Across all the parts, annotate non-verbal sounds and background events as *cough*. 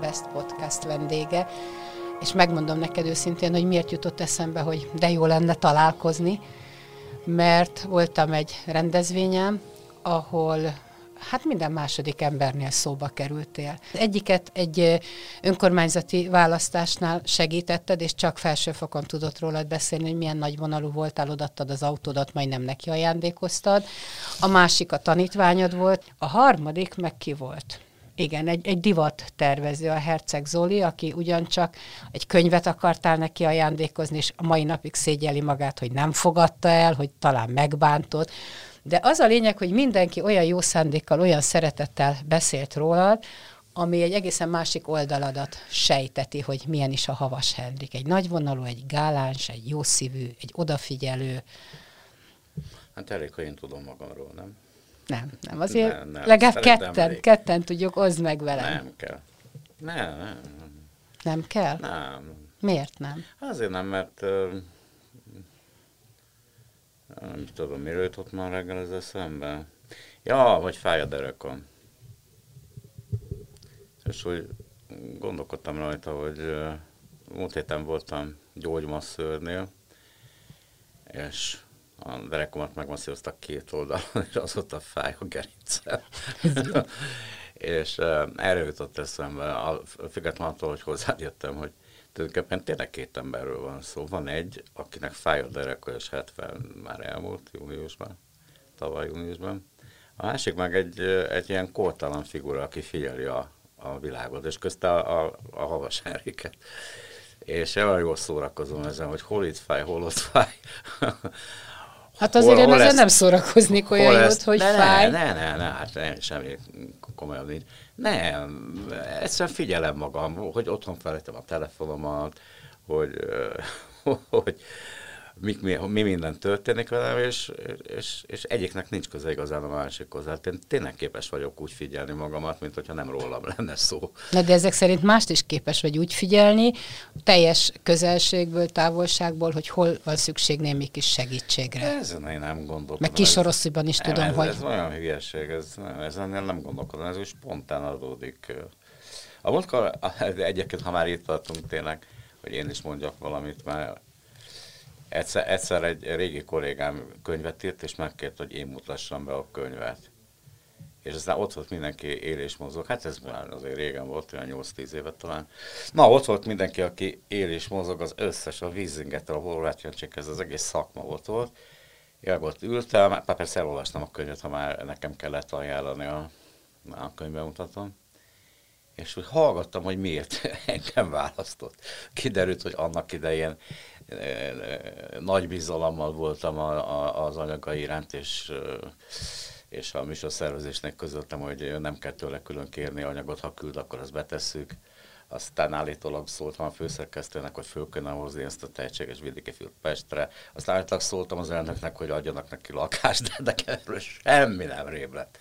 Best Podcast vendége, és megmondom neked őszintén, hogy miért jutott eszembe, hogy de jó lenne találkozni, mert voltam egy rendezvényem, ahol hát minden második embernél szóba kerültél. Egyiket egy önkormányzati választásnál segítetted, és csak felsőfokon tudott rólad beszélni, hogy milyen nagy vonalú voltál, odattad az autódat, majdnem neki ajándékoztad. A másik a tanítványod volt. A harmadik meg ki volt? Igen, egy, egy divat tervező, a Herceg Zoli, aki ugyancsak egy könyvet akartál neki ajándékozni, és a mai napig szégyeli magát, hogy nem fogadta el, hogy talán megbántott. De az a lényeg, hogy mindenki olyan jó szándékkal, olyan szeretettel beszélt rólad, ami egy egészen másik oldaladat sejteti, hogy milyen is a Havas Hendrik. Egy nagyvonalú, egy gáláns, egy jó szívű, egy odafigyelő. Hát elég, hogy én tudom magamról, nem? Nem, nem, azért nem, nem. legalább ketten, elég. ketten tudjuk, oszd meg velem. Nem kell. Nem, nem. Nem kell? Nem. Miért nem? Azért nem, mert uh, nem tudom, miről jutott már reggel ez eszembe. Ja, vagy fáj a derekom. És hogy gondolkodtam rajta, hogy uh, múlt héten voltam gyógymasszőrnél, és a derekomat megmasszíroztak két oldalon, *laughs* és az ott a fáj a gerincem. *laughs* és uh, erre jutott eszembe, a, függetlenül attól, hogy hozzád jöttem, hogy tulajdonképpen tényleg két emberről van szó. Van egy, akinek fáj a dereka, és 70 már elmúlt júniusban, tavaly júniusban. A másik meg egy, egy ilyen kortalan figura, aki figyeli a, a világot, és közte a, a, a havas Henriket. És olyan jól szórakozom ezen, hogy hol itt fáj, hol ott fáj. *laughs* Hát azért hol, én azért nem szórakoznék olyan jót, ezt, hogy ne, fáj. Ne, ne, ne, hát ne, semmi komolyabb nincs. Nem, egyszerűen figyelem magam, hogy otthon felejtem a telefonomat, hogy, *laughs* hogy mi, mi, mi minden történik velem, és, és, és egyiknek nincs köze igazán a másikhoz. Hát én tényleg képes vagyok úgy figyelni magamat, mint hogyha nem rólam *laughs* lenne szó. Na de ezek szerint mást is képes vagy úgy figyelni, teljes közelségből, távolságból, hogy hol van szükség némi kis segítségre. Ezen én nem gondolkodom. Meg kisoroszúban is nem, tudom, ez, hogy... Ez olyan hülyeség, ez, nem, ezen én nem gondolkodom, ez úgy spontán adódik. A múltkor, egyébként, ha már itt tartunk tényleg, hogy én is mondjak valamit, mert Egyszer, egyszer egy régi kollégám könyvet írt, és megkért, hogy én mutassam be a könyvet. És aztán ott volt mindenki él és mozog. Hát ez már azért régen volt, olyan 8-10 évet talán. Na, ott volt mindenki, aki él és mozog, az összes, a vízingettel, a horvát ez az egész szakma ott volt. Én ott ültem, már persze elolvastam a könyvet, ha már nekem kellett ajánlani a, a könyvbemutatom. És úgy hallgattam, hogy miért *laughs* engem választott. Kiderült, hogy annak idején nagy bizalommal voltam a, a, az anyaga iránt, és, és a műsorszervezésnek közöltem, hogy nem kell tőle külön kérni anyagot, ha küld, akkor azt betesszük. Aztán állítólag szóltam a főszerkesztőnek, hogy föl kéne hozni ezt a tehetséges vidéki fiút Pestre. Aztán állítólag szóltam az elnöknek, hogy adjanak neki lakást, de, de erről semmi nem rém lett.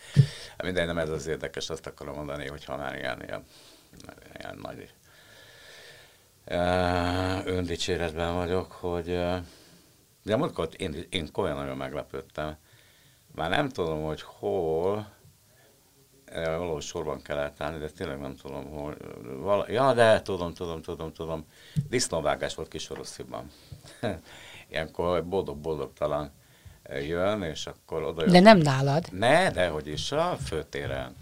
Minden nem ez az érdekes, azt akarom mondani, hogy ha már ilyen, ilyen, ilyen nagy öndicséretben vagyok, hogy de múltkor én, én komolyan nagyon meglepődtem. Már nem tudom, hogy hol, valahol sorban kellett állni, de tényleg nem tudom, hol. Vala, ja, de tudom, tudom, tudom, tudom. Disznóvágás volt Kisorossziban. *laughs* Ilyenkor boldog-boldog talán jön, és akkor oda jön. De nem nálad? Ne, de hogy is, a főtéren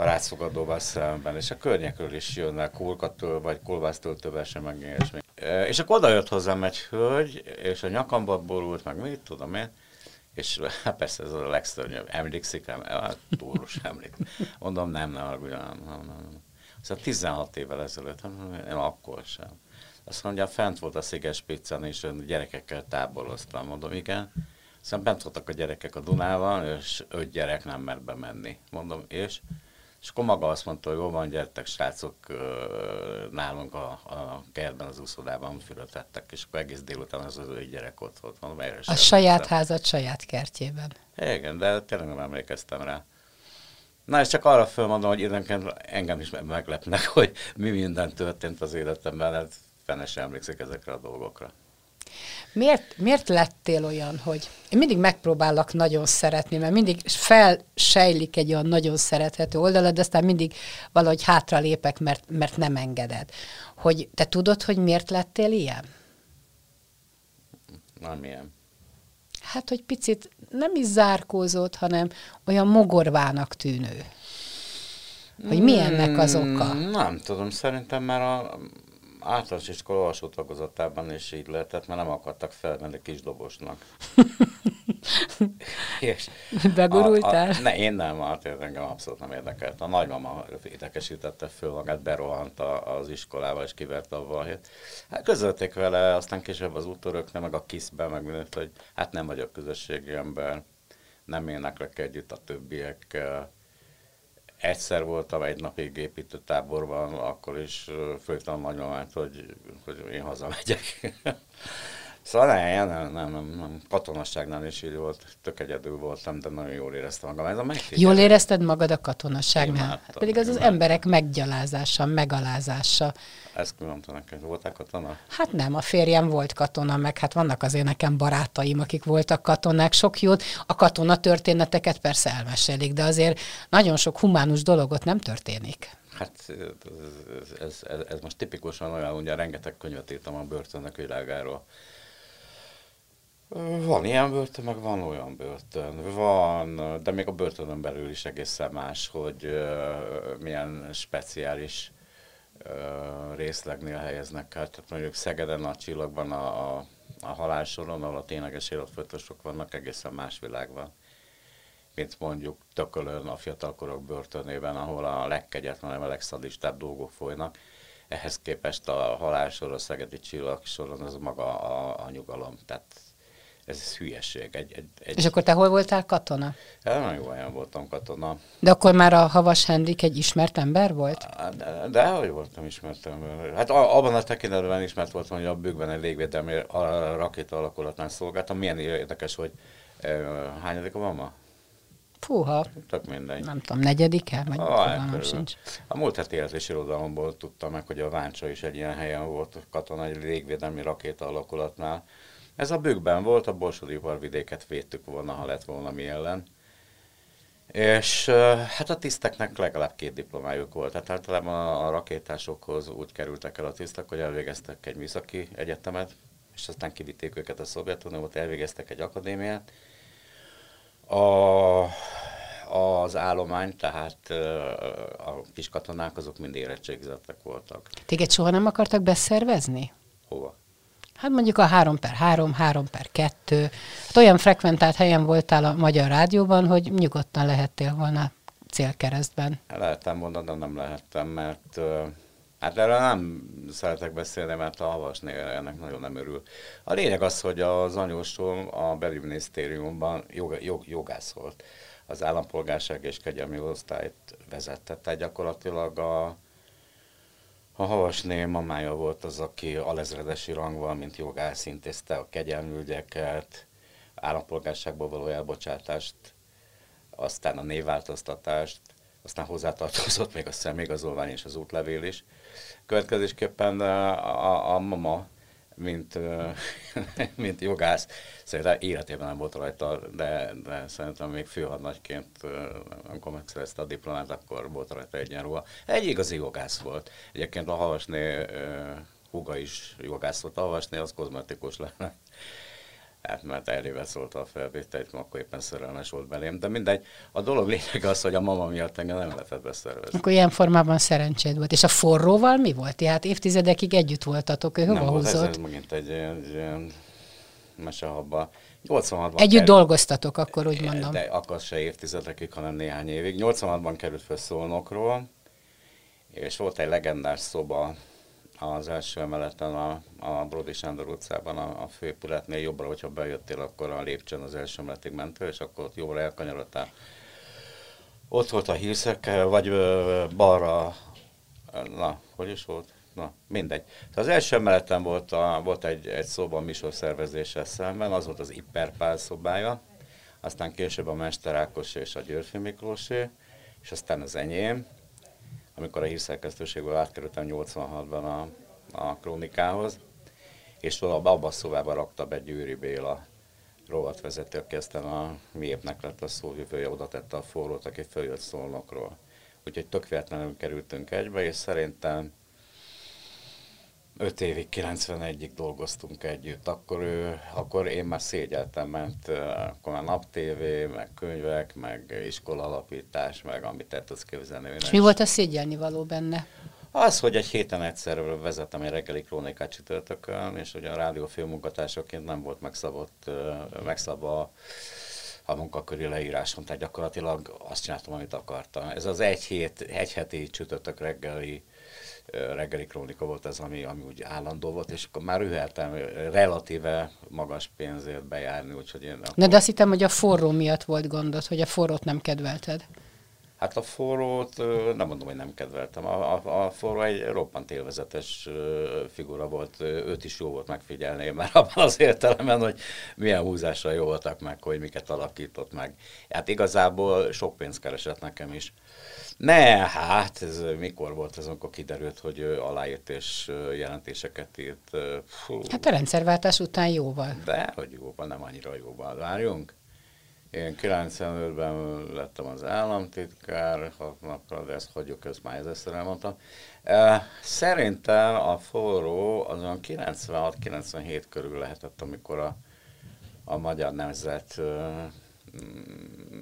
a rászfogadóval szemben, és a környekről is jönnek kulkattól, vagy kolbásztól sem meg ilyesmi. És akkor oda jött hozzám egy hölgy, és a nyakamba borult, meg mit tudom én, és hát persze ez a legszörnyűbb. Emlékszik rám? Hát, túlus emlék. Mondom, nem, nem, nem, nem, nem, nem. Szóval 16 évvel ezelőtt, én akkor sem. Azt mondja, fent volt a Sziges pizzán, és gyerekekkel táboroztam. Mondom, igen. Aztán bent voltak a gyerekek a Dunával, és öt gyerek nem mert bemenni. Mondom, és És akkor maga azt mondta, hogy jó van, gyertek srácok, nálunk a, a kertben, az úszodában fülötettek, és akkor egész délután az az ő gyerek ott volt. Mondom, erre a saját házat saját kertjében. Igen, de tényleg nem emlékeztem rá. Na, és csak arra fölmondom, hogy időnként engem is meglepnek, *laughs* hogy mi minden történt az életemben, hát fene sem emlékszik ezekre a dolgokra. Miért, miért lettél olyan, hogy én mindig megpróbálok nagyon szeretni, mert mindig felsejlik egy olyan nagyon szerethető oldalad, de aztán mindig valahogy hátra lépek, mert, mert nem engeded. Hogy te tudod, hogy miért lettél ilyen? Nem ilyen. Hát, hogy picit nem is zárkózott, hanem olyan mogorvának tűnő. Hogy mi ennek az oka? Hmm, nem tudom, szerintem már a általános iskola alsó tagozatában is így lehetett, mert nem akartak felmenni kis dobosnak. *laughs* és Begurultál? A, a, ne, én nem, hát engem abszolút nem érdekelt. A nagymama érdekesítette föl magát, berohant az iskolába, és kiverte a valhét. Hát közölték vele, aztán később az útöröknek, meg a kiszbe, meg mindent, hogy hát nem vagyok közösségi ember, nem éneklek együtt a többiekkel, egyszer voltam egy napig építőtáborban, akkor is főztem a nagymamát, hogy, hogy én hazamegyek. Szóval nem, nem, nem, nem, nem. katonasságnál is így volt, tök egyedül voltam, de nagyon jól éreztem magam. Ez a jól érezted magad a katonasságnál? Hát pedig az az emberek meggyalázása, megalázása. Ezt mondtam neked, voltál katona? Hát nem, a férjem volt katona, meg hát vannak azért nekem barátaim, akik voltak katonák, sok jót. A katona történeteket persze elmesélik, de azért nagyon sok humánus dologot nem történik. Hát ez, ez, ez, ez most tipikusan olyan, ugye rengeteg könyvet írtam a börtönök világáról, van ilyen börtön, meg van olyan börtön. Van, de még a börtönön belül is egészen más, hogy milyen speciális részlegnél helyeznek el. Tehát mondjuk Szegeden a csillagban a, a, a halálsoron, ahol a tényleges életfolytosok vannak, egészen más világ van mint mondjuk Tökölön a fiatalkorok börtönében, ahol a legkegyetlenebb, a legszadistább dolgok folynak. Ehhez képest a halálsor, a szegedi csillag soron az maga a, a nyugalom. Tehát ez hülyeség. Egy, egy, egy... És akkor te hol voltál katona? Ja, nagyon jó helyen voltam katona. De akkor már a Havas Henrik egy ismert ember volt? De, de hogy voltam ismert ember. Hát abban a tekintetben ismert voltam, hogy a bőkben egy légvédelmi rakéta alakulatnál szolgáltam. Milyen érdekes, hogy hányadik van ma? Fúha. Tök mindegy. Nem tudom, negyedike? Vagy ah, sincs. A múlt heti érzési irodalomból tudtam meg, hogy a Váncsa is egy ilyen helyen volt katona, egy légvédelmi rakéta alakulatnál ez a bükben volt, a Borsodi vidéket védtük volna, ha lett volna mi ellen. És hát a tiszteknek legalább két diplomájuk volt. Tehát általában a, rakétásokhoz úgy kerültek el a tisztek, hogy elvégeztek egy műszaki egyetemet, és aztán kivitték őket a Szovjetunióba, elvégeztek egy akadémiát. A, az állomány, tehát a kis katonák, azok mind érettségzettek voltak. Téged soha nem akartak beszervezni? Hova? Hát mondjuk a 3 per 3, 3 per 2. Hát olyan frekventált helyen voltál a Magyar Rádióban, hogy nyugodtan lehettél volna célkeresztben. Lehettem volna, de nem lehettem, mert hát erről nem szeretek beszélni, mert a havasné ennek nagyon nem örül. A lényeg az, hogy az anyósom a belügyminisztériumban jog, jog, jogász volt. Az állampolgárság és kegyelmi osztályt vezette, tehát gyakorlatilag a a Havasné mamája volt az, aki alezredesi rangval, mint jogász intézte a kegyelmügyeket, állampolgárságból való elbocsátást, aztán a névváltoztatást, aztán hozzátartozott még a személyigazolvány és az útlevél is. Következésképpen a, a, a mama mint, *laughs* mint jogász. Szerintem életében nem volt rajta, de, de szerintem még főhadnagyként, amikor megszerezte a diplomát, akkor volt rajta egyenruha. Egy igazi jogász volt. Egyébként a Havasné húga is jogász volt. A Havasné az kozmetikus lenne. Hát mert elébe szólta a felvételt, akkor éppen szerelmes volt belém. De mindegy, a dolog lényeg az, hogy a mama miatt engem nem lehetett beszervezni. Akkor ilyen formában szerencséd volt. És a forróval mi volt? Tehát évtizedekig együtt voltatok, ő hova húzott? Ez, ez megint egy, egy ilyen mesehabba. 86-ban Együtt került, dolgoztatok, akkor úgy mondom. De akkor se évtizedekig, hanem néhány évig. 86-ban került fel Szolnokról, és volt egy legendás szoba, az első emeleten a, a Brody Sándor utcában a, a főépületnél jobbra, hogyha bejöttél, akkor a lépcsőn az első emeletig mentél, és akkor ott jobbra elkanyarodtál. ott volt a hírszek, vagy ö, balra, na, hogy is volt? Na, mindegy. Az első emeleten volt, a, volt egy, egy szoba a szervezéssel szemben, az volt az Ipperpál szobája, aztán később a Mester Ákos és a Györfi Miklósé, és aztán az enyém, amikor a hírszerkesztőségből átkerültem 86-ban a, a krónikához, és abban a szobában rakta be Győri Béla rovatvezető, aki aztán a miépnek lett a szóvivője, oda tette a forrót, aki följött szolnokról. Úgyhogy tök kerültünk egybe, és szerintem 5 évig, 91-ig dolgoztunk együtt, akkor, ő, akkor én már szégyeltem, mert akkor már naptévé, meg könyvek, meg iskolalapítás, meg amit el tudsz képzelni. És mi volt a szégyelni való benne? Az, hogy egy héten egyszer vezettem egy reggeli krónikát csütörtökön, és ugye a rádió munkatársaként nem volt megszabott, megszabva a munkaköri leíráson, tehát gyakorlatilag azt csináltam, amit akartam. Ez az egy hét, egy heti csütörtök reggeli reggeli krónika volt ez, ami, ami úgy állandó volt, és akkor már üheltem relatíve magas pénzért bejárni, úgyhogy én... Akkor... Na de azt hittem, hogy a forró miatt volt gondod, hogy a forrót nem kedvelted. Hát a forrót nem mondom, hogy nem kedveltem. A, a, a forró egy roppant élvezetes figura volt, őt is jó volt megfigyelni, *laughs* mert abban az értelemben, hogy milyen húzásra jó voltak meg, hogy miket alakított meg. Hát igazából sok pénzt keresett nekem is. Ne, hát ez mikor volt ez, amikor kiderült, hogy aláírt és jelentéseket írt. Fú. Hát a rendszerváltás után jóval. De, hogy jóval, nem annyira jóval. Várjunk. Én 95-ben lettem az államtitkár, hat napra, de ezt hagyjuk, ezt már ezzel elmondtam. Szerintem a forró azon 96-97 körül lehetett, amikor a, a Magyar Nemzet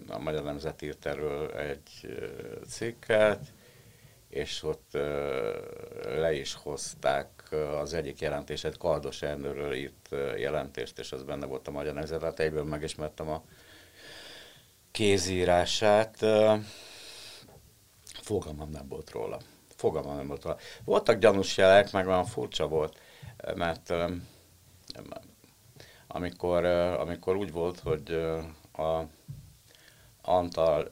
a Magyar Nemzet írt erről egy cikket, és ott le is hozták az egyik jelentését, Kardos Ernőről írt jelentést, és az benne volt a Magyar Nemzet, hát egyből megismertem a kézírását. Fogalmam nem volt róla. Fogalmam nem volt róla. Voltak gyanús jelek, meg olyan furcsa volt, mert amikor, amikor úgy volt, hogy a Antal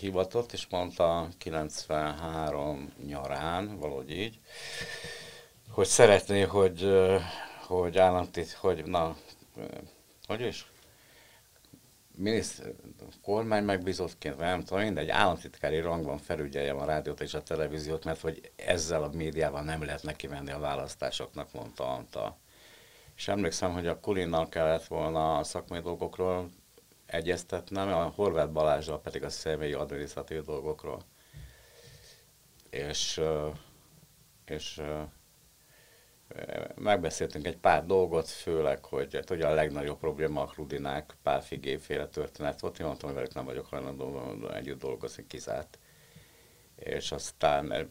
hivatott, és mondta 93 nyarán, valahogy így, hogy szeretné, hogy, hogy államtit, hogy na, hogy is? Miniszt, kormány megbízottként, nem tudom, mindegy, államtitkári rangban felügyeljem a rádiót és a televíziót, mert hogy ezzel a médiával nem lehet neki menni a választásoknak, mondta Antal. És emlékszem, hogy a Kulinnal kellett volna a szakmai dolgokról egyeztetnem, a Horváth Balázsral pedig a személyi adminisztratív dolgokról. És, és megbeszéltünk egy pár dolgot, főleg, hogy hát ugye a legnagyobb probléma a Rudinák Pál Figéféle történet volt. Én mondtam, hogy velük nem vagyok hajlandó együtt dolgozni, kizárt. És aztán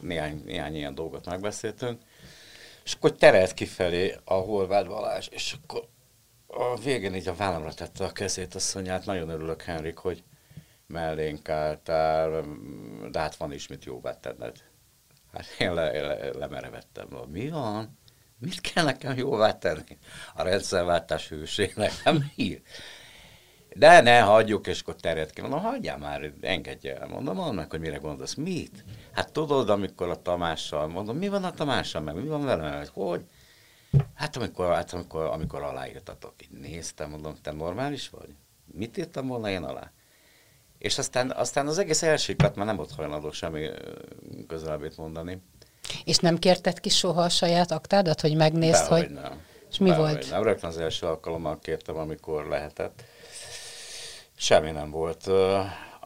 néhány, néhány ilyen dolgot megbeszéltünk. És akkor terelt kifelé a Horváth Balázs, és akkor a végén így a vállamra tette a kezét, azt mondja, hát nagyon örülök, Henrik, hogy mellénk álltál, de hát van is mit jóvá tenned. Hát én le, le, lemerevettem. Mi van? Mit kell nekem jóvá tenni? A rendszerváltás hőségnek, nem mi? De ne, hagyjuk, és akkor terjed ki. Mondom, hagyjál már, engedj el. Mondom, meg, hogy mire gondolsz. Mit? Hát tudod, amikor a Tamással, mondom, mi van a Tamással, meg mi van velem? Hogy? Hát amikor, hát amikor, amikor aláírtatok, így néztem, mondom, te normális vagy? Mit írtam volna én alá? És aztán, aztán az egész elsőkat már nem volt hajlandó semmi közelebbét mondani. És nem kérted ki soha a saját aktádat, hogy megnézd, Dehogy hogy... nem. És mi Dehogy volt? Nem, rögtön az első alkalommal kértem, amikor lehetett. Semmi nem volt.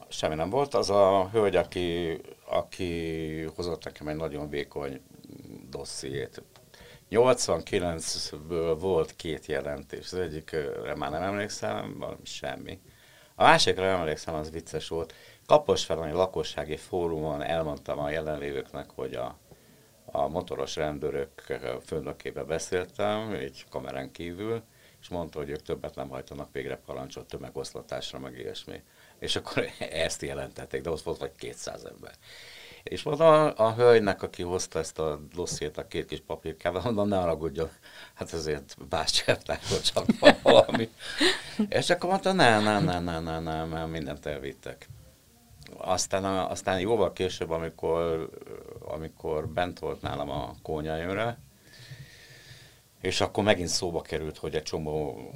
Semmi nem volt. Az a hölgy, aki, aki hozott nekem egy nagyon vékony dossziét, 89-ből volt két jelentés, az egyikre már nem emlékszem, valami semmi. A másikra emlékszem, az vicces volt. Kaposváron egy lakossági fórumon elmondtam a jelenlévőknek, hogy a, a motoros rendőrök főnökébe beszéltem, egy kamerán kívül, és mondta, hogy ők többet nem hajtanak végre parancsot tömegoszlatásra, meg ilyesmi. És akkor *laughs* ezt jelentették, de ott volt vagy 200 ember. És mondom a, hölgynek, aki hozta ezt a dossziét a két kis papírkával, mondom, ne haragudjon, hát azért bástyárták, hogy csak valami. És akkor mondta, nem, nem, nem, nem, nem, nem, mindent elvittek. aztán, aztán jóval később, amikor, amikor bent volt nálam a kónyaimre, és akkor megint szóba került, hogy egy csomó,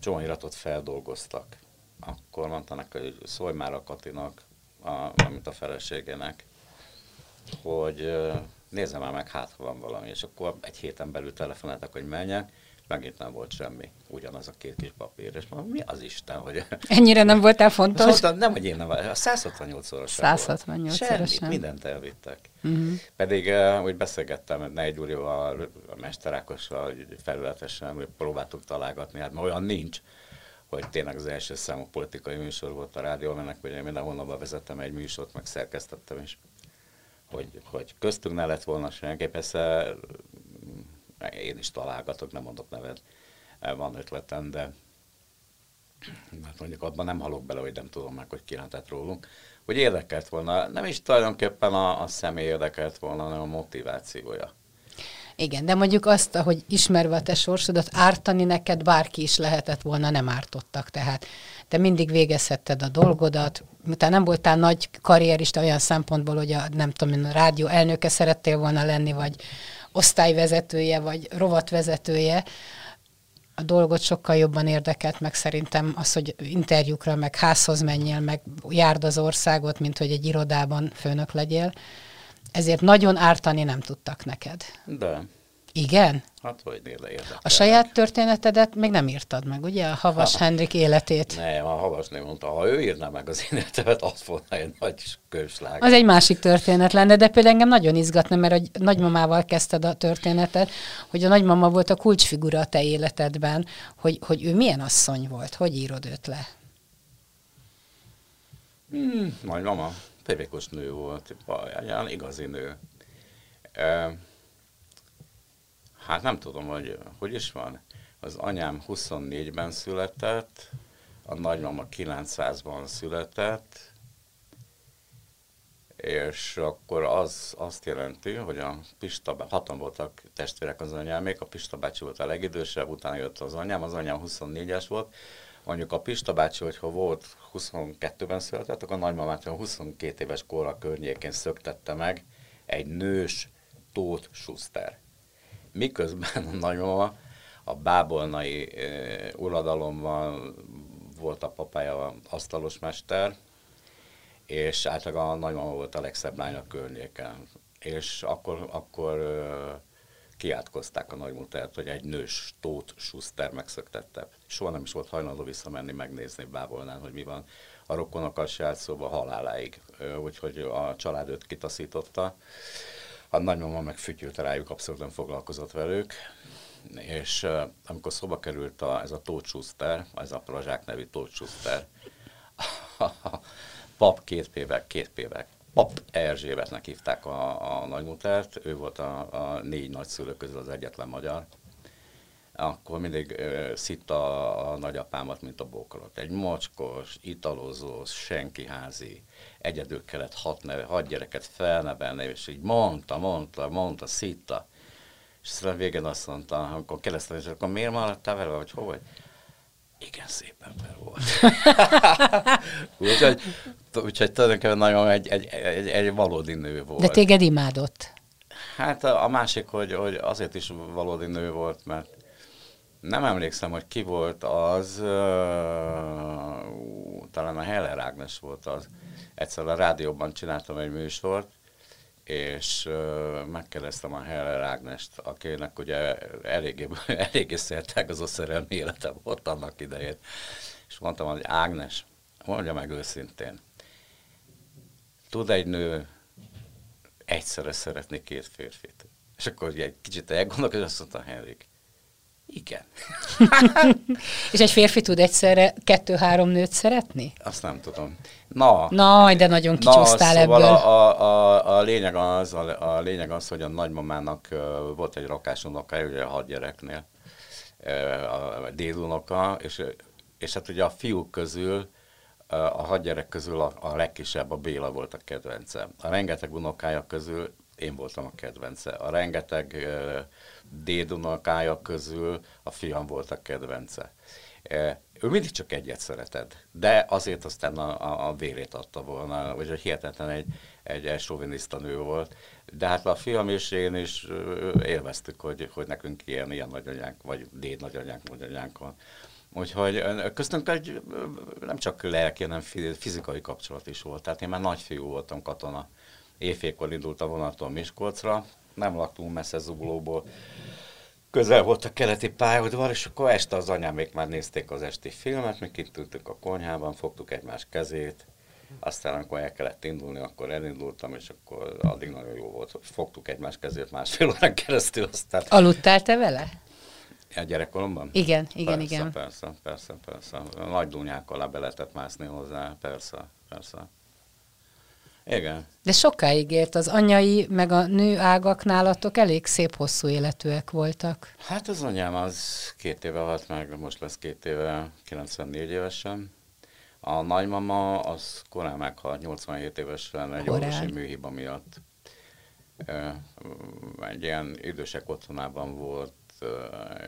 csomó iratot feldolgoztak. Akkor mondta neki, hogy szólj már a Katinak, a, amit a feleségének, hogy nézzem már meg, hát ha van valami. És akkor egy héten belül telefonáltak, hogy menjek, megint nem volt semmi. Ugyanaz a két kis papír. És mondom, mi az Isten, hogy... Ennyire nem voltál fontos? Mondtam, nem, hogy én nem a 168 szoros 168 Semmit, mindent elvittek. Uh-huh. Pedig úgy beszélgettem Negy Gyurival, a Mester Ákossal, felületesen, hogy próbáltuk találgatni, hát olyan nincs hogy tényleg az első számú politikai műsor volt a rádió, mennek, hogy én minden hónapban vezettem egy műsort, meg szerkesztettem is, hogy, hogy köztünk ne lett volna senki. Persze én is találgatok, nem mondok nevet, van ötletem, de mert mondjuk abban nem halok bele, hogy nem tudom meg, hogy ki lehetett rólunk, hogy érdekelt volna, nem is tulajdonképpen a, a személy érdekelt volna, hanem a motivációja. Igen, de mondjuk azt, hogy ismerve a te sorsodat, ártani neked bárki is lehetett volna, nem ártottak. Tehát te mindig végezhetted a dolgodat, utána nem voltál nagy karrierista olyan szempontból, hogy a, nem tudom, a rádió elnöke szerettél volna lenni, vagy osztályvezetője, vagy rovatvezetője, a dolgot sokkal jobban érdekelt, meg szerintem az, hogy interjúkra, meg házhoz menjél, meg járd az országot, mint hogy egy irodában főnök legyél. Ezért nagyon ártani nem tudtak neked. De. Igen? Hát hogy érdekel. A saját történetedet még nem írtad meg, ugye? A Havas ha, Hendrik életét. Nem, a Havas nem mondta, ha ő írná meg az életemet, az volna egy nagy köslág. Az egy másik történet lenne, de például engem nagyon izgatna, mert a nagymamával kezdted a történetet, hogy a nagymama volt a kulcsfigura a te életedben, hogy, hogy ő milyen asszony volt, hogy írod őt le? Hmm, nagymama, tevékos nő volt, egy igazi nő. E, Hát nem tudom, hogy hogy is van. Az anyám 24-ben született, a nagymama 900-ban született, és akkor az azt jelenti, hogy a Pista, hatan voltak testvérek az anyámék, a Pista bácsi volt a legidősebb, utána jött az anyám, az anyám 24-es volt, mondjuk a Pista bácsi, hogyha volt 22-ben született, akkor a nagymamát a 22 éves korra környékén szöktette meg egy nős Tóth Schuster miközben a nagymama a bábolnai e, uradalomban volt a papája asztalos mester, és általában a nagymama volt a legszebb lány a környéken. És akkor, akkor kiátkozták a nagymutát, hogy egy nős Tóth Schuster megszöktette. Soha nem is volt hajlandó visszamenni megnézni Bábolnán, hogy mi van. A rokonokkal se állt szóba haláláig, úgyhogy a család őt kitaszította. A nagymama meg fütyült rájuk, abszolút nem foglalkozott velük, és amikor szóba került a, ez a Tóth Schuster, ez a Prazsák nevű Tóth Schuster, *laughs* a pap két pévek, két pévek, pap Erzsébetnek hívták a, a nagymutárt, ő volt a, a négy nagyszülő közül az egyetlen magyar, akkor mindig uh, szitta a nagyapámat, mint a bokrot. Egy mocskos, italozó, senki házi, egyedül kellett hat, neve, hat gyereket felnevelni, és így mondta, mondta, mondta, szitta. És aztán végén azt mondta, amikor kérdeztem, hogy akkor miért maradtál vele, vagy hol vagy? Igen, szép ember volt. *laughs* úgyhogy, úgyhogy tulajdonképpen nagyon egy, egy, egy, egy valódi nő volt. De téged imádott? Hát a, a másik, hogy, hogy azért is valódi nő volt, mert nem emlékszem, hogy ki volt az, uh, talán a Heller Ágnes volt az, egyszer a rádióban csináltam egy műsort, és megkérdeztem a Heller Ágnest, akinek ugye eléggé, *laughs* eléggé az a szerelmi élete volt annak idején. És mondtam, hogy Ágnes, mondja meg őszintén, tud egy nő egyszerre szeretni két férfit? És akkor ugye egy kicsit elgondolkodott, és azt mondta Henrik, igen. *laughs* és egy férfi tud egyszerre kettő-három nőt szeretni? Azt nem tudom. Na, na de nagyon kicsúsztál na, szóval ebből. A, a, a, lényeg az, a, a lényeg az, hogy a nagymamának uh, volt egy rakásunoka, ugye a hat gyereknél, uh, a dédunoka, és, és hát ugye a fiúk közül, uh, a hat gyerek közül a, a legkisebb, a Béla volt a kedvence. A rengeteg unokája közül én voltam a kedvence. A rengeteg uh, dédunokája közül a fiam volt a kedvence. Ő mindig csak egyet szereted, de azért aztán a, a, a vérét adta volna, vagy hihetetlen egy, egy, egy soviniszta nő volt. De hát a fiam és én is élveztük, hogy, hogy nekünk ilyen, ilyen nagyanyánk, vagy déd nagyanyánk, nagyanyánk van. Úgyhogy köztünk egy nem csak lelki, hanem fizikai kapcsolat is volt. Tehát én már nagyfiú voltam katona. Éjfélkor indult a vonaton Miskolcra, nem laktunk messze Zuglóból, közel volt a keleti pályaudvar, és akkor este az anyámék már nézték az esti filmet, mi kint ültünk a konyhában, fogtuk egymás kezét, aztán amikor el kellett indulni, akkor elindultam, és akkor addig nagyon jó volt. Fogtuk egymás kezét másfél órán keresztül, aztán... Aludtál te vele? A gyerekkoromban? Igen, igen, persze, igen. Persze, persze, persze. Nagy dunyákkal le be lehetett mászni hozzá, persze, persze. Igen. De sokáig ért az anyai, meg a nő ágak nálatok elég szép hosszú életűek voltak. Hát az anyám az két éve halt meg, most lesz két éve, 94 évesen. A nagymama az korán meghalt, 87 évesen egy orvosi műhiba miatt. Egy ilyen idősek otthonában volt,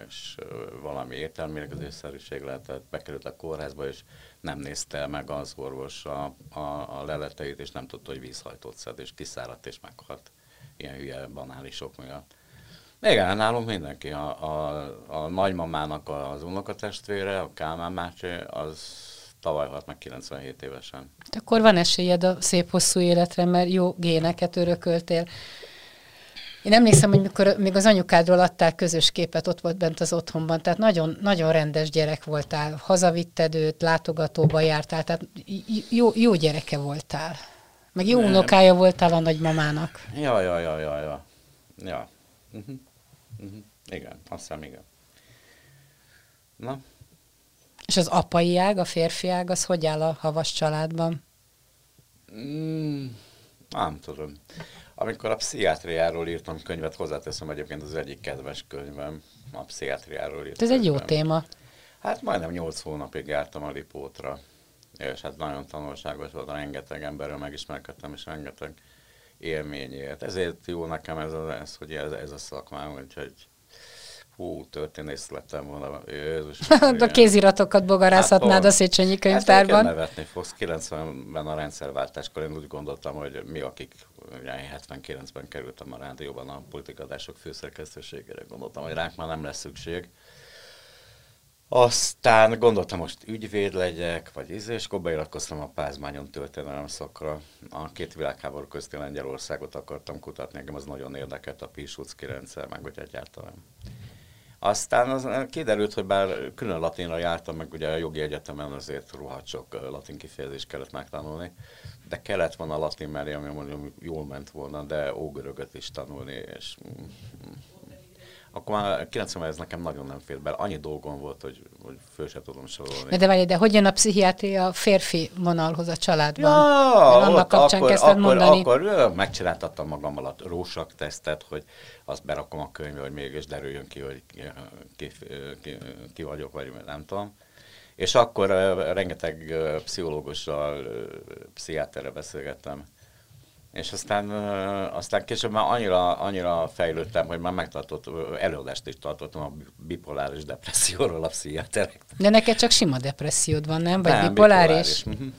és valami értelmérkezésszerűség lehetett, bekerült a kórházba, és nem nézte meg az orvos a, a, a leleteit, és nem tudta, hogy vízhajtót szed, és kiszáradt, és meghalt. Ilyen hülye banálisok miatt. Igen, nálunk mindenki. A, a, a nagymamának az unokatestvére, a Kálmán Mácsi, az tavaly halt meg 97 évesen. De akkor van esélyed a szép hosszú életre, mert jó géneket örököltél. Én emlékszem, hogy mikor még az anyukádról adtál közös képet, ott volt bent az otthonban, tehát nagyon, nagyon rendes gyerek voltál, hazavitted őt, látogatóba jártál, tehát jó, jó gyereke voltál. Meg jó Nem. unokája voltál a nagymamának. Ja, ja, ja, ja, ja. ja. Uh-huh. Uh-huh. Igen, azt hiszem, igen. Na. És az apai ág, a férfi ág, az hogy áll a havas családban? Mm, nem tudom. Amikor a pszichiátriáról írtam könyvet, hozzáteszem egyébként az egyik kedves könyvem, a pszichiátriáról írtam. Ez egy jó téma. Hát majdnem 8 hónapig jártam a ripótra, és hát nagyon tanulságos volt, rengeteg emberről megismerkedtem, és rengeteg élményért. Ezért jó nekem ez, az, ez hogy ez, ez a szakmám, úgyhogy hú, történész lettem volna. Jézus, *laughs* a kéziratokat bogarázhatnád hát, a Széchenyi könyvtárban. Hát nevetni fogsz. 90-ben a rendszerváltáskor én úgy gondoltam, hogy mi, akik 79-ben kerültem a rádióban a politikadások főszerkesztőségére, gondoltam, hogy ránk már nem lesz szükség. Aztán gondoltam, most ügyvéd legyek, vagy íz, és akkor beiratkoztam a Pázmányon történelem szakra. A két világháború közti Lengyelországot akartam kutatni, engem az nagyon érdekelt a Piłsudski rendszer, meg hogy egyáltalán. Aztán az, kiderült, hogy bár külön latinra jártam, meg ugye a jogi egyetemen azért rohadt sok latin kifejezést kellett megtanulni, de kellett volna latin mellé, ami mondjuk jól ment volna, de ógörögöt is tanulni, és mm, akkor már 90 ez nekem nagyon nem fér bele. Annyi dolgom volt, hogy, hogy föl sem tudom sorolni. De, várj, de hogy jön a pszichiátria a férfi vonalhoz a családban? Ja, annak kapcsán akkor, akkor, mondani. Akkor megcsináltattam magam alatt rósak tesztet, hogy azt berakom a könyvbe, hogy mégis derüljön ki, hogy ki, ki, ki, ki vagyok, vagy nem tudom. És akkor rengeteg pszichológussal, pszichiáterre beszélgettem, és aztán, aztán később már annyira, annyira fejlődtem, hogy már megtartott, előadást is tartottam a bipoláris depresszióról a pszichiáterek. De neked csak sima depressziód van, nem? Vagy nem, bipoláris? bipoláris. Uh-huh.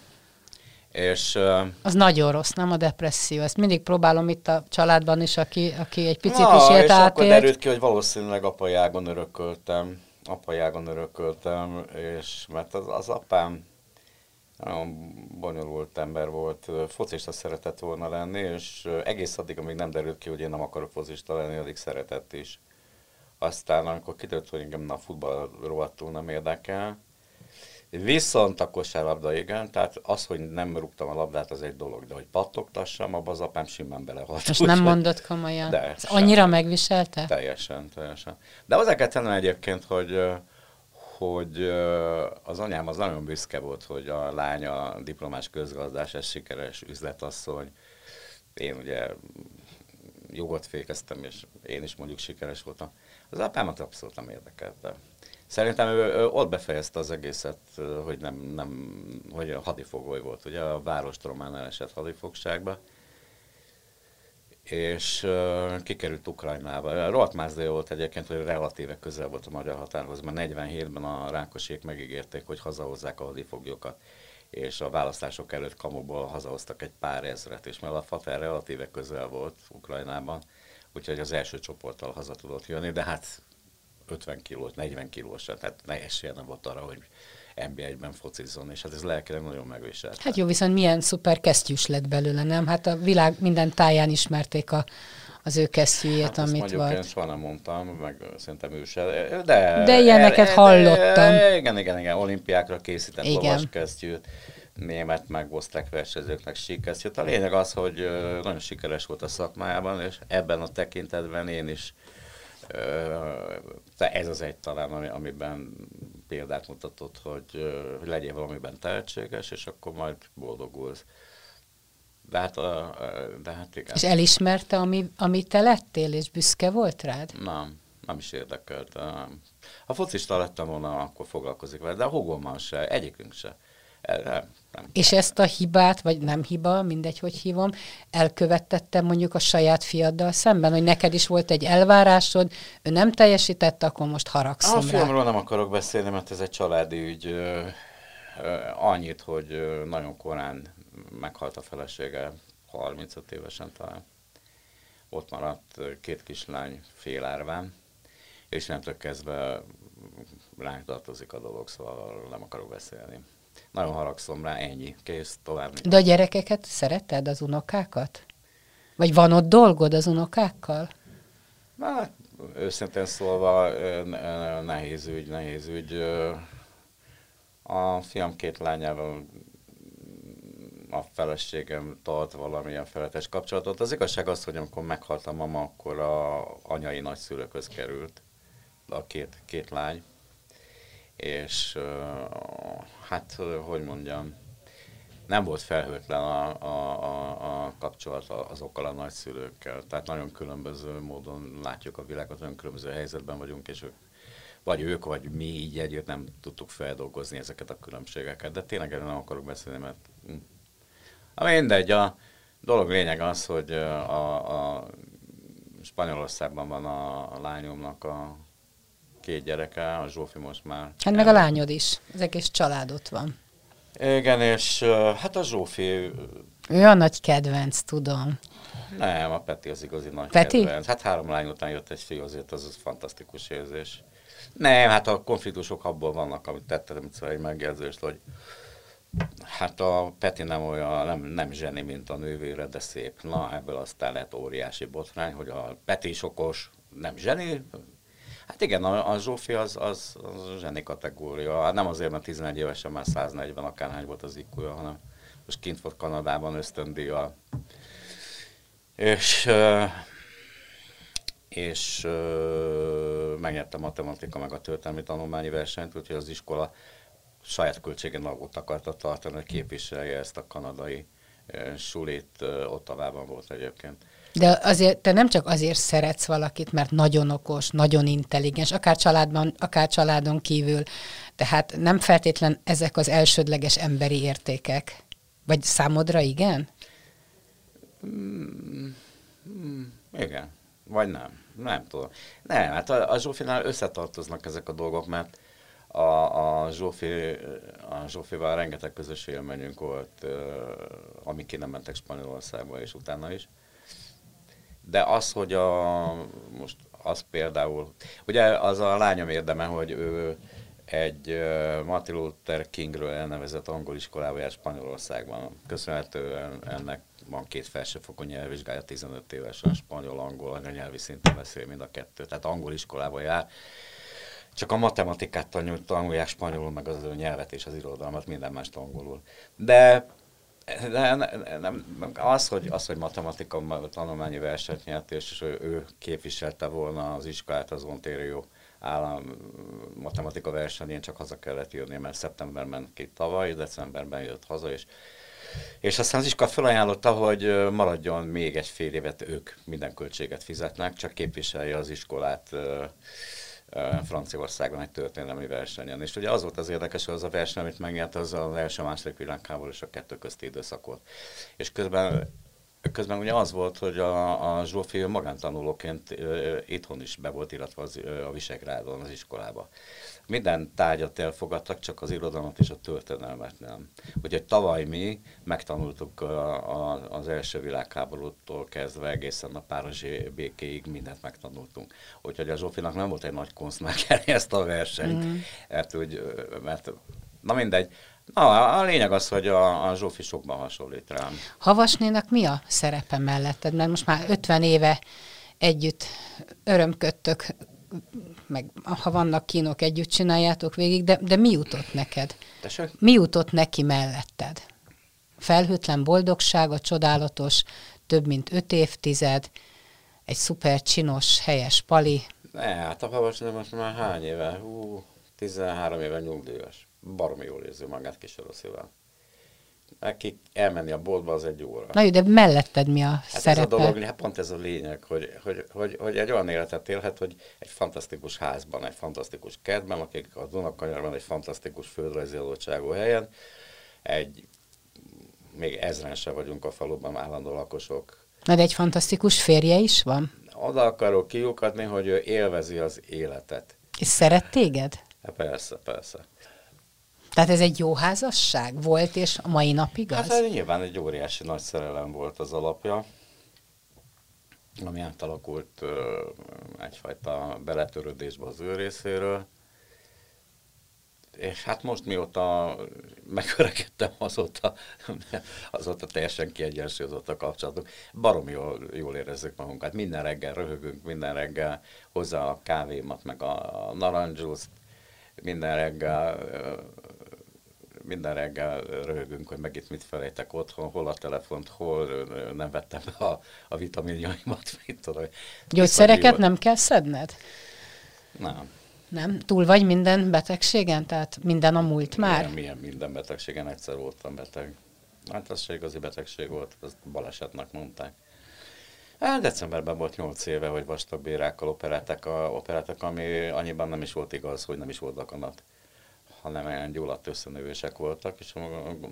És, az nagyon rossz, nem a depresszió. Ezt mindig próbálom itt a családban is, aki, aki egy picit na, is élt és átért. akkor derült ki, hogy valószínűleg apai ágon örököltem. Apai ágon örököltem, és mert az, az apám nagyon bonyolult ember volt, focista szeretett volna lenni, és egész addig, amíg nem derült ki, hogy én nem akarok focista lenni, addig szeretett is. Aztán, amikor kiderült, hogy engem a futball rohadtul nem érdekel, Viszont a kosárlabda igen, tehát az, hogy nem rúgtam a labdát, az egy dolog, de hogy pattogtassam, abban az apám simán belehalt. Most nem mondott komolyan? De. Ez annyira megviselte? Teljesen, teljesen. De hozzá kell tennem egyébként, hogy hogy az anyám az nagyon büszke volt, hogy a lánya diplomás közgazdás, ez sikeres üzletasszony. Én ugye jogot fékeztem, és én is mondjuk sikeres voltam. Az apámat abszolút nem érdekelte. Szerintem ő, ő ott befejezte az egészet, hogy nem, nem hogy hadifogoly volt, ugye a város román elesett hadifogságba. és uh, kikerült Ukrajnába. Rohadt mázdai volt egyébként, hogy relatíve közel volt a magyar határhoz, mert 47-ben a Rákosék megígérték, hogy hazahozzák a hadifoglyokat és a választások előtt kamuból hazahoztak egy pár ezret, és mert a Fater relatíve közel volt Ukrajnában, úgyhogy az első csoporttal haza tudott jönni, de hát 50 kilós, 40 kilós, tehát ne esélye nem volt arra, hogy NB1-ben focizzon, és hát ez lelkileg nagyon megviselt. Hát jó, viszont milyen szuper kesztyűs lett belőle, nem? Hát a világ minden táján ismerték a, az ő kesztyűjét, hát amit volt. Soha nem mondtam, meg szerintem ő se, de... De ilyeneket de, hallottam. De, igen, igen, igen, olimpiákra készített lovas kesztyűt német meg osztrák versenyzőknek síkesztyűt. A lényeg az, hogy nagyon sikeres volt a szakmájában, és ebben a tekintetben én is ez az egy talán, ami, amiben példát mutatott, hogy, hogy legyél valamiben tehetséges, és akkor majd boldogulsz. De hát, de hát igen. És elismerte, ami, ami te lettél, és büszke volt rád? Nem, nem is érdekelt. Ha focista lettem volna, akkor foglalkozik vele, de a hugommal se, egyikünk se. Nem, nem. És ezt a hibát, vagy nem hiba, mindegy, hogy hívom, elkövettette mondjuk a saját fiaddal szemben, hogy neked is volt egy elvárásod, ő nem teljesítette, akkor most haragszom A fiamról nem akarok beszélni, mert ez egy családi ügy. Annyit, hogy nagyon korán meghalt a felesége, 35 évesen talán. Ott maradt két kislány félárván, és nem kezdve ránk tartozik a dolog, szóval nem akarok beszélni nagyon haragszom rá, ennyi, kész, tovább. De a gyerekeket szereted, az unokákat? Vagy van ott dolgod az unokákkal? Hát, őszintén szólva nehéz ügy, nehéz ügy. A fiam két lányával a feleségem tart valamilyen feletes kapcsolatot. Az igazság az, hogy amikor meghalt a mama, akkor a anyai nagyszülőköz került a két, két lány és hát, hogy mondjam, nem volt felhőtlen a, a, a, a kapcsolat azokkal a nagyszülőkkel. Tehát nagyon különböző módon látjuk a világot, nagyon különböző helyzetben vagyunk, és ők, vagy ők, vagy mi így együtt nem tudtuk feldolgozni ezeket a különbségeket. De tényleg erről nem akarok beszélni, mert hm. mindegy, a dolog lényeg az, hogy a, a Spanyolországban van a lányomnak a két gyereke, a Zsófi most már... Hát meg a lányod is, az egész család ott van. Igen, és hát a Zsófi... Ő a nagy kedvenc, tudom. Nem, a Peti az igazi nagy Peti? kedvenc. Hát három lány után jött egy fiú, azért az, az fantasztikus érzés. Nem, hát a konfliktusok abból vannak, amit tettem egy megjegyzést, hogy hát a Peti nem olyan, nem, nem zseni, mint a nővére, de szép. Na, ebből aztán lett óriási botrány, hogy a Peti is okos, nem zseni, Hát igen, a, a Zsófi az, az, az zseni kategória. Hát nem azért, mert 11 évesen már 140 akárhány volt az iq hanem most kint volt Kanadában ösztöndíjjal. És, és megnyerte a matematika meg a történelmi tanulmányi versenyt, úgyhogy az iskola saját költségen ott akarta tartani, hogy képviselje ezt a kanadai sulit, Ottavában volt egyébként. De azért te nem csak azért szeretsz valakit, mert nagyon okos, nagyon intelligens, akár családban, akár családon kívül. Tehát nem feltétlen ezek az elsődleges emberi értékek. Vagy számodra igen? Mm, mm, igen. Vagy nem. Nem tudom. Nem, hát a, a Zsófinál összetartoznak ezek a dolgok, mert a, a, Zsófi, a Zsófival rengeteg közös élményünk volt, amik ki nem mentek Spanyolországba, és utána is. De az, hogy a, most az például, ugye az a lányom érdeme, hogy ő egy Martin Luther Kingről elnevezett angol iskolába jár Spanyolországban. Köszönhetően ennek van két felsőfokú nyelvvizsgája, 15 évesen spanyol-angol anyanyelvi szinten beszél mind a kettő. Tehát angol iskolába jár. Csak a matematikát tanulják spanyolul, meg az ő nyelvet és az irodalmat, minden más angolul. De de nem, az, hogy, az, hogy matematika tanulmányi versenyt nyert, és ő, ő képviselte volna az iskolát az Ontario állam matematika versenyén, csak haza kellett jönni, mert szeptemberben ki tavaly, decemberben jött haza, és, és aztán az iskola felajánlotta, hogy maradjon még egy fél évet, ők minden költséget fizetnek, csak képviselje az iskolát Franciaországban egy történelmi versenyen. És ugye az volt az érdekes, hogy az a verseny, amit megnyert, az az első második világháború és a kettő közti időszak volt. És közben közben ugye az volt, hogy a, a Zsófi magántanulóként ö, itthon is be volt, illetve az, ö, a Visegrádon, az iskolába. Minden tárgyat elfogadtak, csak az irodalmat és a történelmet nem. Úgyhogy tavaly mi megtanultuk a, a, az első világháborútól kezdve egészen a Párizsi békéig mindent megtanultunk. Úgyhogy a Zsófinak nem volt egy nagy konsz *laughs* ezt a versenyt, mm. mert, úgy, mert na mindegy, Na, a lényeg az, hogy a, a Zsófi sokban hasonlít rám. Havasnénak mi a szerepe melletted? Mert most már 50 éve együtt örömködtök, meg ha vannak kínok, együtt csináljátok végig, de, de mi jutott neked? Tessék? Mi jutott neki melletted? Felhőtlen boldogság, a csodálatos, több mint öt évtized, egy szuper csinos, helyes pali. Ne, hát a Havas most már hány éve? Hú, 13 éve nyugdíjas baromi jól érzi magát kis Roszival. Neki elmenni a boltba az egy óra. Na jó, de melletted mi a hát szerepe? Ez a dolog, hát pont ez a lényeg, hogy, hogy, hogy, hogy egy olyan életet élhet, hogy egy fantasztikus házban, egy fantasztikus kertben, akik a Dunakanyarban egy fantasztikus földrajzi adottságú helyen, egy még ezren se vagyunk a faluban állandó lakosok. Na de egy fantasztikus férje is van? Oda akarok kiukadni, hogy ő élvezi az életet. És szeret téged? Hát persze, persze. Tehát ez egy jó házasság volt, és a mai napig az? Hát nyilván egy óriási nagy szerelem volt az alapja, ami átalakult egyfajta beletörődésbe az ő részéről. És hát most mióta megöregedtem, azóta, azóta teljesen kiegyensúlyozott a kapcsolatunk. Barom jól, jól érezzük magunkat. Minden reggel röhögünk, minden reggel hozzá a kávémat, meg a narancsúzt, minden reggel minden reggel röhögünk, hogy megint mit felejtek otthon, hol a telefont, hol nem vettem be a, a vitaminjaimat, *laughs* mit tudom. Gyógyszereket nem kell szedned? Nem. Nem? Túl vagy minden betegségen? Tehát minden a múlt már? Milyen, milyen minden betegségen, egyszer voltam beteg. Hát az se igazi betegség volt, azt balesetnek mondták. Hát decemberben volt 8 éve, hogy vastagbérákkal operáltak, a, operáltak, ami annyiban nem is volt igaz, hogy nem is volt dakanat hanem olyan gyulladt összenövések voltak, és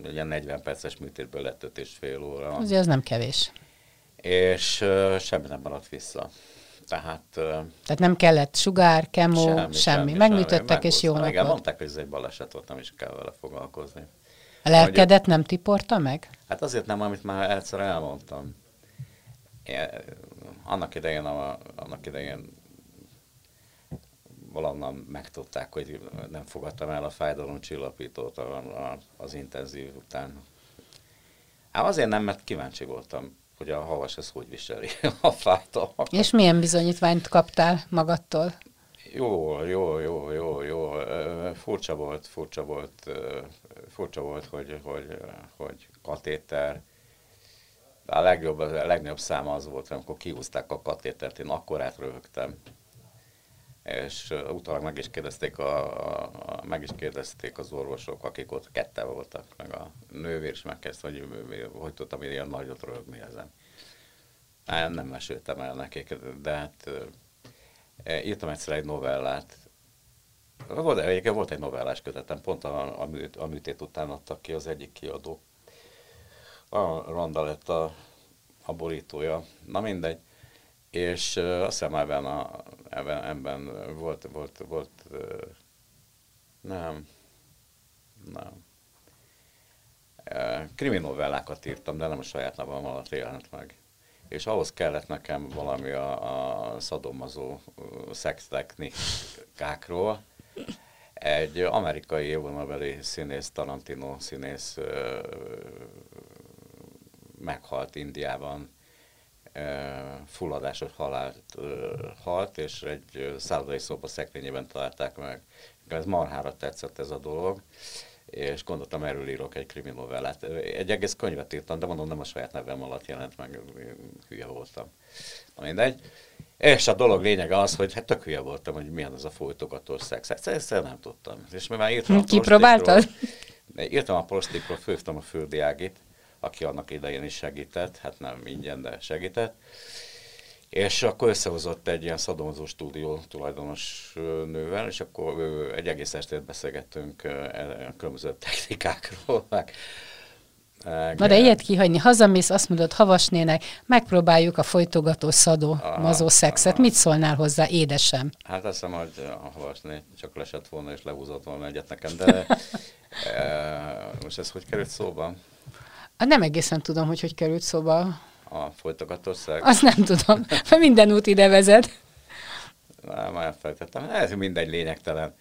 ugye 40 perces műtétből lett 5 és fél óra. Azért az nem kevés. És uh, semmi nem maradt vissza. Tehát, uh, Tehát nem kellett sugár, kemó, semmi. semmi. semmi. Megműtöttek, és jó Igen, mondták, hogy ez egy baleset volt, nem is kell vele foglalkozni. A lelkedet nem tiporta meg? Hát azért nem, amit már egyszer elmondtam. Én, annak idején, a, annak idején valonnan megtudták, hogy nem fogadtam el a fájdalomcsillapítót az intenzív után. Hát azért nem, mert kíváncsi voltam, hogy a havas ez hogy viseli *laughs* a fájdalmat. És milyen bizonyítványt kaptál magadtól? Jó, jó, jó, jó, jó. Furcsa volt, furcsa volt, furcsa volt, hogy, hogy, hogy katéter. A legjobb, a legnagyobb száma az volt, amikor kiúzták a katétert, én akkorát röhögtem és utólag meg is kérdezték, a, a, a, meg is kérdezték az orvosok, akik ott ketten voltak, meg a nővér is megkezdte, hogy hogy tudtam ilyen nagyot rögni ezen. Nem, nem meséltem el nekik, de hát e, írtam egyszer egy novellát. Volt, egyébként volt egy novellás kötetem, pont a, a, műt, a műtét után adtak ki az egyik kiadó. A Ronda lett a, a borítója. Na mindegy és azt hiszem ebben, a, ebben, ebben volt, volt, volt nem, nem. Kriminovellákat írtam, de nem a saját nevam alatt jelent meg. És ahhoz kellett nekem valami a, a szadomazó szextechnikákról. Egy amerikai élvonalbeli színész, Tarantino színész meghalt Indiában fulladásos halált halt, és egy szállodai szoba szekrényében találták meg. Ez marhára tetszett ez a dolog, és gondoltam, erről írok egy kriminovellát. Egy egész könyvet írtam, de mondom, nem a saját nevem alatt jelent meg, hülye voltam. Na mindegy. És a dolog lényege az, hogy hát tök hülye voltam, hogy milyen az a folytogatós szex. Ezt nem tudtam. És mi már írtam a Kipróbáltad? Írtam a prostikról, főztem a földi ágit, aki annak idején is segített, hát nem ingyen, de segített. És akkor összehozott egy ilyen szadomozó stúdió tulajdonos nővel, és akkor egy egész estét beszélgettünk e, különböző technikákról, *laughs* meg Na de ilyet kihagyni, hazamész, azt mondod, havasnének, megpróbáljuk a folytogató szadó aha, mazó szexet. Aha. Mit szólnál hozzá, édesem? Hát azt hiszem, hogy a havasné csak lesett volna és lehúzott volna egyet nekem, de *laughs* e, most ez hogy került szóba? Nem egészen tudom, hogy hogy került szóba. A folytogató szex? Azt nem tudom, mert minden út ide vezet. Nem, elfelejtettem. Ez mindegy lényegtelen.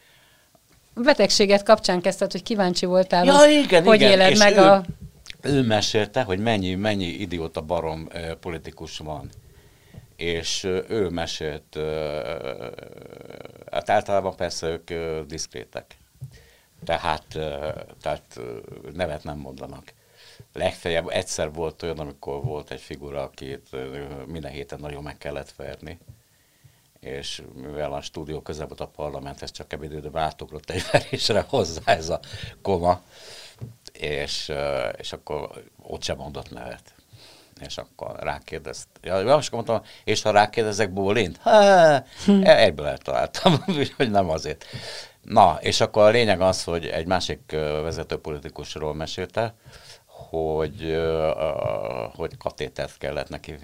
A betegséget kapcsán kezdted, hogy kíváncsi voltál, ja, hogy igen, hogy igen. éled és meg ő, a ő mesélte, hogy mennyi, mennyi idióta barom politikus van. És ő mesélt, hát általában persze ők diszkrétek. Tehát, tehát nevet nem mondanak. Legfeljebb egyszer volt olyan, amikor volt egy figura, akit minden héten nagyon meg kellett verni és mivel a stúdió közel volt a parlamenthez, csak ebédődőben átugrott egy *laughs* verésre hozzá ez a koma, és, és akkor ott sem mondott nevet. És akkor rákérdezt. Ja, most mondtam, és ha rákérdezek Bólint? Hm. e, egyből eltaláltam, *laughs* hogy nem azért. Na, és akkor a lényeg az, hogy egy másik vezető politikusról mesélte, hogy, hogy katétert kellett neki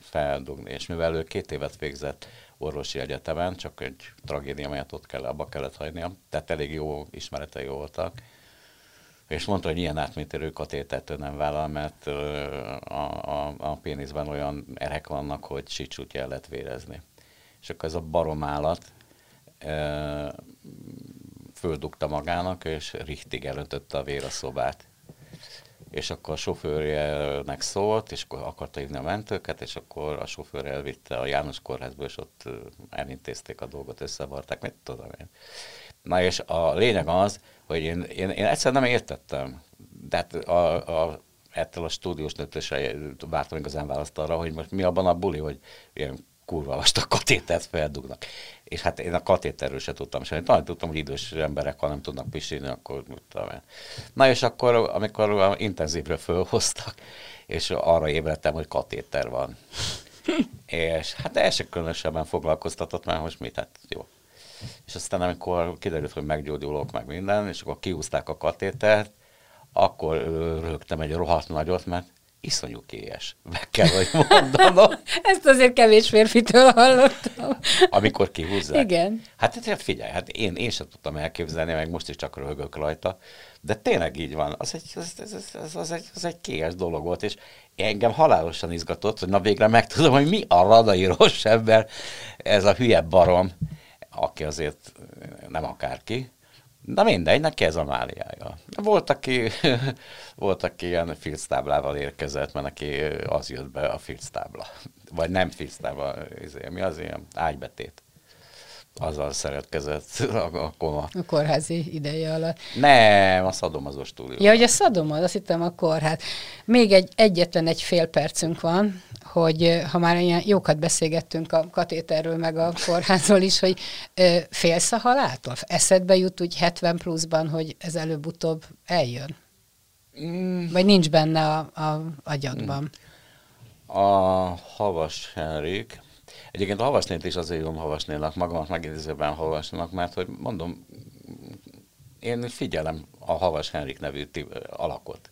feldugni, és mivel ő két évet végzett orvosi egyetemen, csak egy tragédia miatt ott kell, abba kellett hagynia, tehát elég jó ismeretei voltak, és mondta, hogy ilyen átmétérő katétet nem vállal, mert a, a, a péniszben olyan erek vannak, hogy sicsút el lehet vérezni. És akkor ez a baromállat földugta magának, és richtig elöntötte a vér a szobát. És akkor a sofőrjelnek szólt, és akkor akarta hívni a mentőket, és akkor a sofőr elvitte a János kórházba, és ott elintézték a dolgot, összevarták, mit tudom én. Na és a lényeg az, hogy én, én, én egyszer nem értettem. De hát a, a, ettől a stúdiós nőtőse vártam igazán választ arra, hogy most mi abban a buli, hogy ilyen kurva vastag katétert feldugnak. És hát én a katéterről se tudtam és Én tudtam, hogy idős emberek, ha nem tudnak pisilni, akkor tudom én. Na és akkor, amikor intenzívre fölhoztak, és arra ébredtem, hogy katéter van. és hát ez se különösebben foglalkoztatott már, most mit, hát jó, és aztán amikor kiderült, hogy meggyógyulok, meg minden, és akkor kiúzták a katétert, akkor rögtem egy rohadt nagyot, mert iszonyú kélyes. Meg kell, hogy mondanom. *laughs* Ezt azért kevés férfitől hallottam. Amikor kihúzzák. Igen. Hát, hát figyelj, hát én, én sem tudtam elképzelni, meg most is csak röhögök rajta, de tényleg így van. Az egy, az, az, az, az, egy, az egy kélyes dolog volt, és engem halálosan izgatott, hogy na végre megtudom, hogy mi a radai rossz ember, ez a hülye barom aki azért nem akárki, de mindegy, neki ez a máliája. Volt, aki, *laughs* volt, aki ilyen filctáblával érkezett, mert neki az jött be a filctábla. Vagy nem filctábla, izé, mi az ilyen ágybetét azzal szeretkezett *laughs* a, a koma. A kórházi ideje alatt. Nem, a szadomazó stúdió. Ja, hogy a szadomaz, azt hittem a kórház. Még egy, egyetlen egy fél percünk van, hogy ha már ilyen jókat beszélgettünk a katéterről, meg a kórházról is, hogy ö, félsz a haláltól? Eszedbe jut úgy 70 pluszban, hogy ez előbb-utóbb eljön? Mm. Vagy nincs benne a, a agyadban? A Havas Henrik, Egyébként a havasnét is azért jól havasnélak, magamat megidézőben havasnélak, mert hogy mondom, én figyelem a Havas Henrik nevű alakot.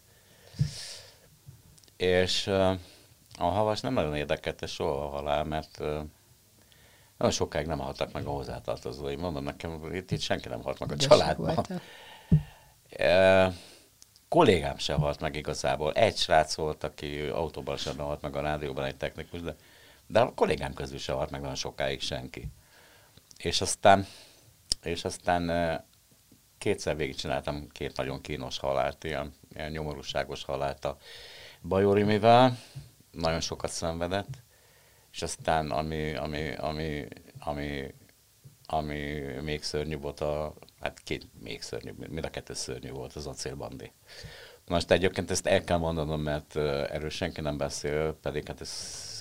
És a havas nem nagyon érdekelte soha a halál, mert nagyon sokáig nem haltak meg a hozzátartozói. Mondom nekem, itt, itt senki nem halt meg a családban. E, kollégám se halt meg igazából. Egy srác volt, aki autóban sem halt meg a rádióban, egy technikus, de de a kollégám közül se halt meg nagyon sokáig senki. És aztán, és aztán kétszer végigcsináltam két nagyon kínos halált, ilyen, ilyen nyomorúságos halált a Bajorimivel, nagyon sokat szenvedett, és aztán ami, ami, ami, ami, ami még szörnyű volt, a, hát két még szörnyű, mind a kettő szörnyű volt az acélbandi. Most egyébként ezt el kell mondanom, mert erről senki nem beszél, pedig hát ez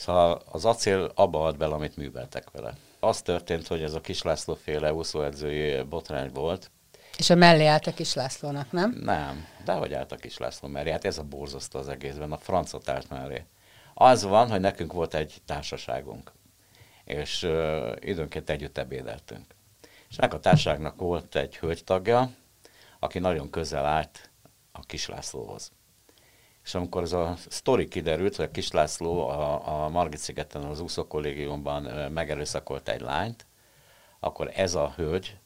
Szóval az acél abba ad bele, amit műveltek vele. Az történt, hogy ez a Kis László féle úszóedzői botrány volt. És a mellé állt a Kis Lászlónak, nem? Nem, de hogy állt a Kis László mellé? Hát ez a borzasztó az egészben, a francot állt mellé. Az van, hogy nekünk volt egy társaságunk, és uh, időnként együtt ebédeltünk. És ennek a társaságnak volt egy hölgytagja, aki nagyon közel állt a Kis Lászlóhoz. És amikor ez a sztori kiderült, hogy a Kis László a, a Margit szigeten az úszó kollégiumban megerőszakolt egy lányt, akkor ez a hölgy,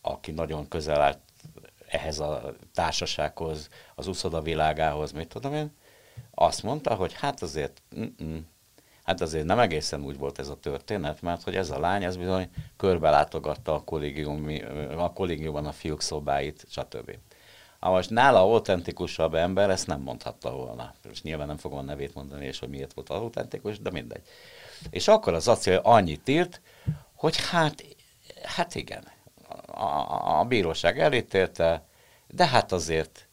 aki nagyon közel állt ehhez a társasághoz, az úszoda világához, mit tudom én, azt mondta, hogy hát azért, mm-mm, hát azért nem egészen úgy volt ez a történet, mert hogy ez a lány, ez bizony körbelátogatta a, kollégium, a kollégiumban a fiúk szobáit, stb. Ha most nála autentikusabb ember ezt nem mondhatta volna. És nyilván nem fogom a nevét mondani, és hogy miért volt autentikus, de mindegy. És akkor az acél annyit írt, hogy hát, hát igen, a, a bíróság elítélte, de hát azért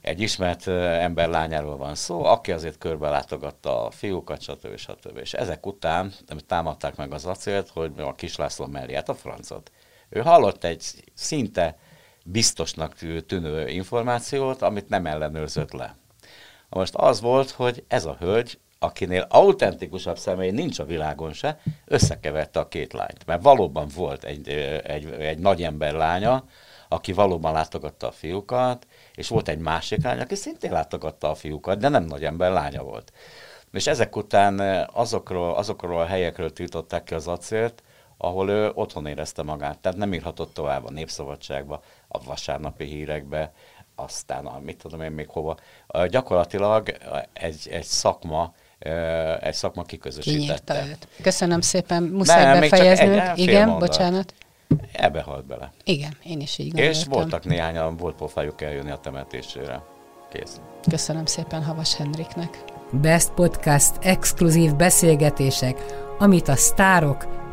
egy ismert ember lányáról van szó, aki azért körbe látogatta a fiúkat, stb. stb. És ezek után támadták meg az acélt, hogy a kislászló mellé, hát a francot. Ő hallott egy szinte biztosnak tűnő információt, amit nem ellenőrzött le. Most az volt, hogy ez a hölgy, akinél autentikusabb személy nincs a világon se, összekeverte a két lányt. Mert valóban volt egy, egy, egy nagy ember lánya, aki valóban látogatta a fiúkat, és volt egy másik lány, aki szintén látogatta a fiúkat, de nem nagy ember lánya volt. És ezek után azokról, azokról a helyekről tiltották ki az acélt, ahol ő otthon érezte magát. Tehát nem írhatott tovább a Népszabadságba, a vasárnapi hírekbe, aztán a, mit tudom én még hova. Gyakorlatilag egy, egy szakma, egy szakma kiközösítette. őt. Köszönöm szépen, muszáj Nem, befejeznünk. Igen, mondat. bocsánat. Ebbe halt bele. Igen, én is így gondoltam. És voltak néhányan, volt pofájuk eljönni a temetésére. Kész. Köszönöm szépen Havas Henriknek. Best Podcast exkluzív beszélgetések, amit a sztárok